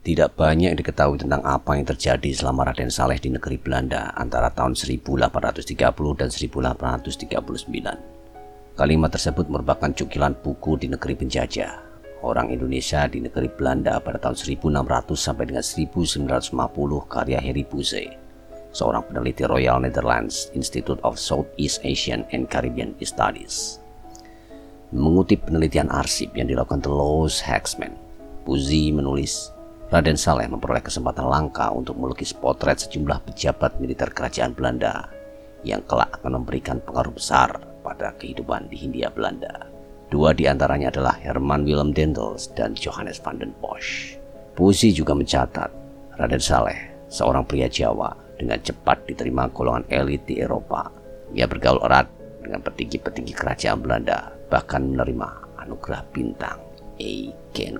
Tidak banyak diketahui tentang apa yang terjadi selama Raden Saleh di negeri Belanda antara tahun 1830 dan 1839. Kalimat tersebut merupakan cukilan buku di negeri penjajah. Orang Indonesia di negeri Belanda pada tahun 1600 sampai dengan 1950 karya Harry Buse, seorang peneliti Royal Netherlands Institute of Southeast Asian and Caribbean Studies. Mengutip penelitian arsip yang dilakukan The Lowe's Haxman, Buzi menulis, Raden Saleh memperoleh kesempatan langka untuk melukis potret sejumlah pejabat militer kerajaan Belanda yang kelak akan memberikan pengaruh besar pada kehidupan di Hindia Belanda. Dua di antaranya adalah Herman Willem Dendels dan Johannes van den Bosch. Puisi juga mencatat Raden Saleh, seorang pria Jawa dengan cepat diterima golongan elit di Eropa. Ia bergaul erat dengan petinggi-petinggi kerajaan Belanda, bahkan menerima anugerah bintang A.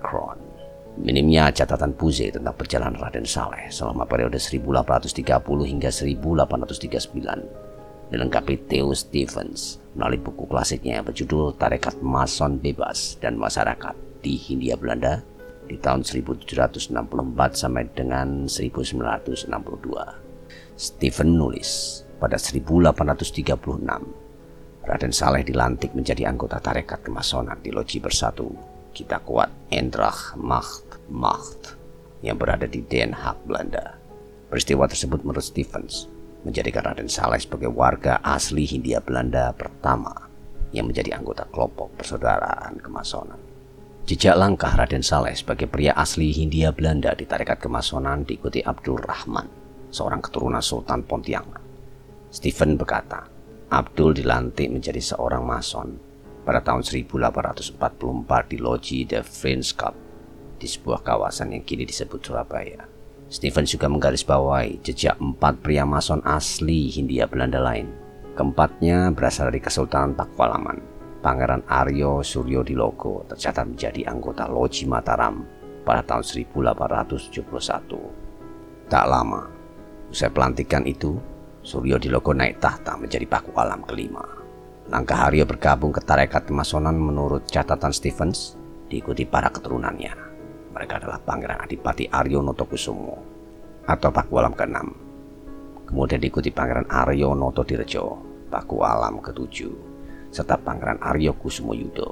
Kroon. Minimnya catatan Puze tentang perjalanan Raden Saleh selama periode 1830 hingga 1839 dilengkapi Theo Stephens melalui buku klasiknya yang berjudul Tarekat Mason Bebas dan Masyarakat di Hindia Belanda di tahun 1764 sampai dengan 1962. Stephen nulis pada 1836 Raden Saleh dilantik menjadi anggota tarekat kemasonan di Loji Bersatu kita kuat Endrach Macht Macht yang berada di Den Haag, Belanda. Peristiwa tersebut menurut Stevens menjadikan Raden Saleh sebagai warga asli Hindia Belanda pertama yang menjadi anggota kelompok persaudaraan kemasonan. Jejak langkah Raden Saleh sebagai pria asli Hindia Belanda di tarekat kemasonan diikuti Abdul Rahman, seorang keturunan Sultan Pontianak. Stephen berkata, Abdul dilantik menjadi seorang mason pada tahun 1844 di Logi de Vriendschap di sebuah kawasan yang kini disebut Surabaya. Stephen juga menggarisbawahi jejak empat pria mason asli Hindia Belanda lain. Keempatnya berasal dari Kesultanan Pakualaman. Pangeran Aryo Suryo Dilogo tercatat menjadi anggota Loji Mataram pada tahun 1871. Tak lama, usai pelantikan itu, Suryo Dilogo naik tahta menjadi Paku Alam kelima. Langkah Aryo bergabung ke tarekat kemasonan menurut catatan Stevens diikuti para keturunannya. Mereka adalah Pangeran Adipati Aryo Notokusumo atau Paku Alam ke-6. Kemudian diikuti Pangeran Aryo Noto Dirjo, Paku Alam ke-7, serta Pangeran Aryo Kusumo Yudo.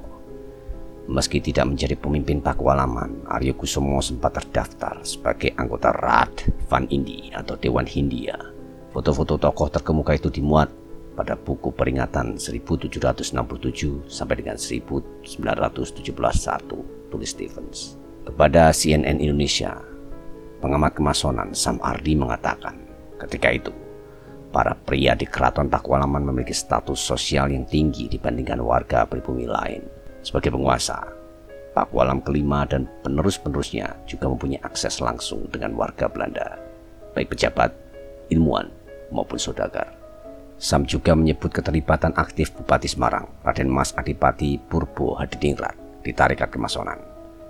Meski tidak menjadi pemimpin Paku Alaman, Aryo Kusumo sempat terdaftar sebagai anggota Rad Van Indi atau Dewan Hindia. Foto-foto tokoh terkemuka itu dimuat pada buku peringatan 1767 sampai dengan 1971 tulis Stevens. Kepada CNN Indonesia, pengamat kemasonan Sam Ardi mengatakan ketika itu para pria di keraton Pakualaman memiliki status sosial yang tinggi dibandingkan warga pribumi lain. Sebagai penguasa, Pakualam kelima dan penerus-penerusnya juga mempunyai akses langsung dengan warga Belanda, baik pejabat, ilmuwan, maupun saudagar. Sam juga menyebut keterlibatan aktif Bupati Semarang, Raden Mas Adipati Purbo Hadiningrat di Tarikat Kemasonan.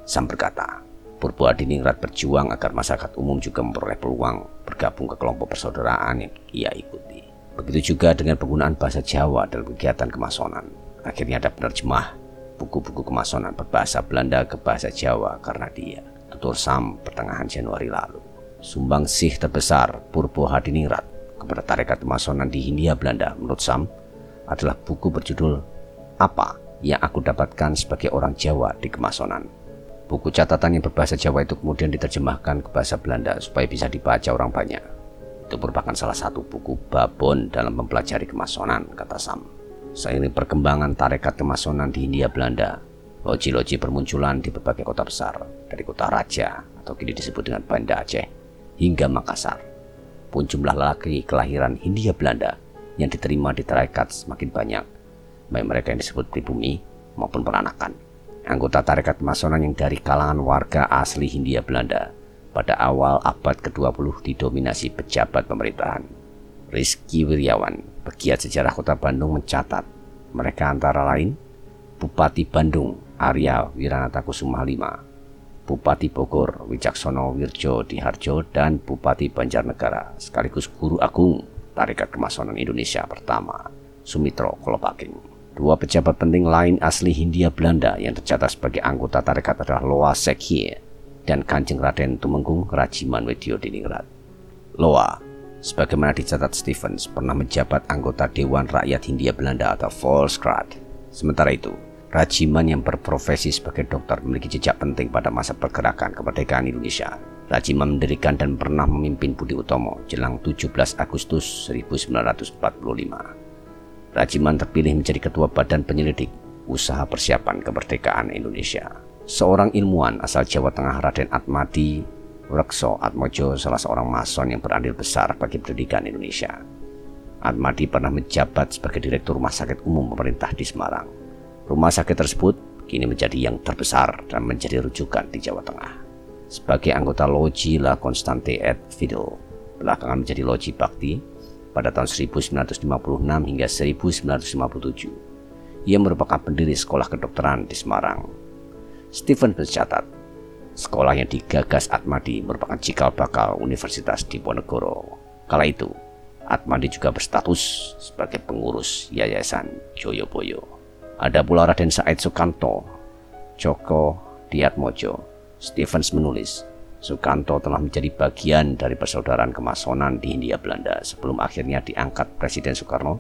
Sam berkata, Purbo Hadiningrat berjuang agar masyarakat umum juga memperoleh peluang bergabung ke kelompok persaudaraan yang ia ikuti. Begitu juga dengan penggunaan bahasa Jawa dalam kegiatan kemasonan. Akhirnya ada penerjemah buku-buku kemasonan berbahasa Belanda ke bahasa Jawa karena dia. Tutur Sam pertengahan Januari lalu. Sumbang sih terbesar Purbo Hadiningrat kepada tarekat kemasonan di Hindia Belanda menurut Sam adalah buku berjudul Apa yang aku dapatkan sebagai orang Jawa di kemasonan. Buku catatan yang berbahasa Jawa itu kemudian diterjemahkan ke bahasa Belanda supaya bisa dibaca orang banyak. Itu merupakan salah satu buku babon dalam mempelajari kemasonan, kata Sam. Seiring perkembangan tarekat kemasonan di Hindia Belanda, loji-loji bermunculan di berbagai kota besar, dari kota Raja atau kini disebut dengan Banda Aceh, hingga Makassar pun jumlah lelaki kelahiran Hindia Belanda yang diterima di tarekat semakin banyak, baik mereka yang disebut pribumi maupun peranakan. Anggota tarekat masonan yang dari kalangan warga asli Hindia Belanda pada awal abad ke-20 didominasi pejabat pemerintahan. Rizky Wiryawan, pegiat sejarah kota Bandung mencatat mereka antara lain Bupati Bandung Arya Wiranata Kusuma Bupati Bogor Wicaksono Wirjo Diharjo dan Bupati Banjarnegara sekaligus Guru Agung Tarikat Kemasonan Indonesia pertama Sumitro Kolopaking. Dua pejabat penting lain asli Hindia Belanda yang tercatat sebagai anggota tarekat adalah Loa Sekhye dan Kanjeng Raden Tumenggung Rajiman Wedio Diningrat. Loa, sebagaimana dicatat Stevens, pernah menjabat anggota Dewan Rakyat Hindia Belanda atau Volksraad. Sementara itu, Rajiman yang berprofesi sebagai dokter memiliki jejak penting pada masa pergerakan kemerdekaan Indonesia. Rajiman mendirikan dan pernah memimpin Budi Utomo jelang 17 Agustus 1945. Rajiman terpilih menjadi ketua Badan Penyelidik Usaha Persiapan Kemerdekaan Indonesia. Seorang ilmuwan asal Jawa Tengah Raden Atmadi Rekso Atmojo salah seorang mason yang berandil besar bagi pendidikan Indonesia. Atmadi pernah menjabat sebagai Direktur Rumah Sakit Umum Pemerintah di Semarang. Rumah sakit tersebut kini menjadi yang terbesar dan menjadi rujukan di Jawa Tengah. Sebagai anggota Logi La Constante et Fidel, belakangan menjadi Logi Bakti pada tahun 1956 hingga 1957 ia merupakan pendiri sekolah kedokteran di Semarang. Stephen mencatat, sekolah yang digagas Atmadi merupakan cikal bakal Universitas Diponegoro. Kala itu, Atmadi juga berstatus sebagai pengurus Yayasan Joyoboyo. Ada pula Raden Said Sukanto, Joko Diatmojo. Stevens menulis, Sukanto telah menjadi bagian dari persaudaraan kemasonan di Hindia Belanda sebelum akhirnya diangkat Presiden Soekarno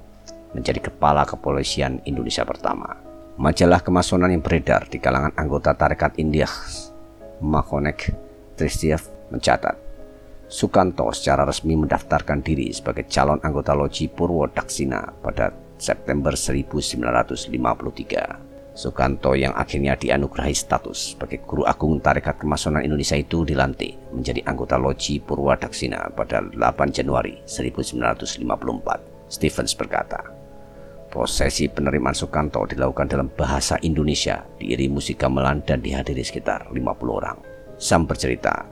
menjadi kepala kepolisian Indonesia pertama. Majalah kemasonan yang beredar di kalangan anggota tarekat India, Makonek Tristiev mencatat, Sukanto secara resmi mendaftarkan diri sebagai calon anggota Loji Purwo Daksina pada September 1953. Sukanto yang akhirnya dianugerahi status sebagai guru agung tarekat kemasonan Indonesia itu dilantik menjadi anggota Loji Purwadaksina pada 8 Januari 1954. Stevens berkata, Prosesi penerimaan Sukanto dilakukan dalam bahasa Indonesia, diiringi musik gamelan dan dihadiri sekitar 50 orang. Sam bercerita,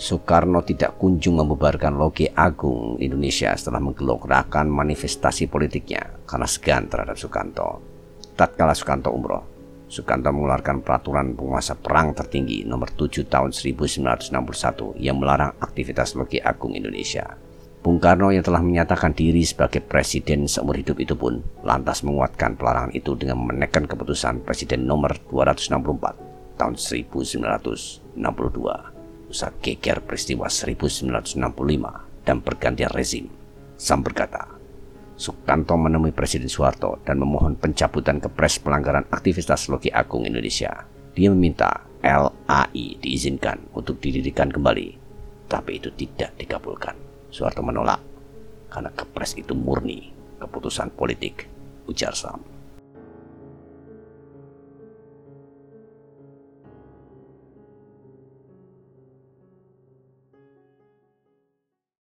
Soekarno tidak kunjung membubarkan Logi Agung Indonesia setelah menggelokkan manifestasi politiknya karena segan terhadap Sukanto. Tatkala Sukanto umroh, Sukanto mengeluarkan peraturan penguasa perang tertinggi nomor 7 tahun 1961 yang melarang aktivitas Logi Agung Indonesia. Bung Karno yang telah menyatakan diri sebagai presiden seumur hidup itu pun lantas menguatkan pelarangan itu dengan menekan keputusan Presiden nomor 264 tahun 1962 usai geger peristiwa 1965 dan pergantian rezim. Sam berkata, Sukanto menemui Presiden Soeharto dan memohon pencabutan kepres pelanggaran aktivitas Logi Agung Indonesia. Dia meminta LAI diizinkan untuk didirikan kembali, tapi itu tidak dikabulkan. Soeharto menolak karena kepres itu murni keputusan politik, ujar Sam.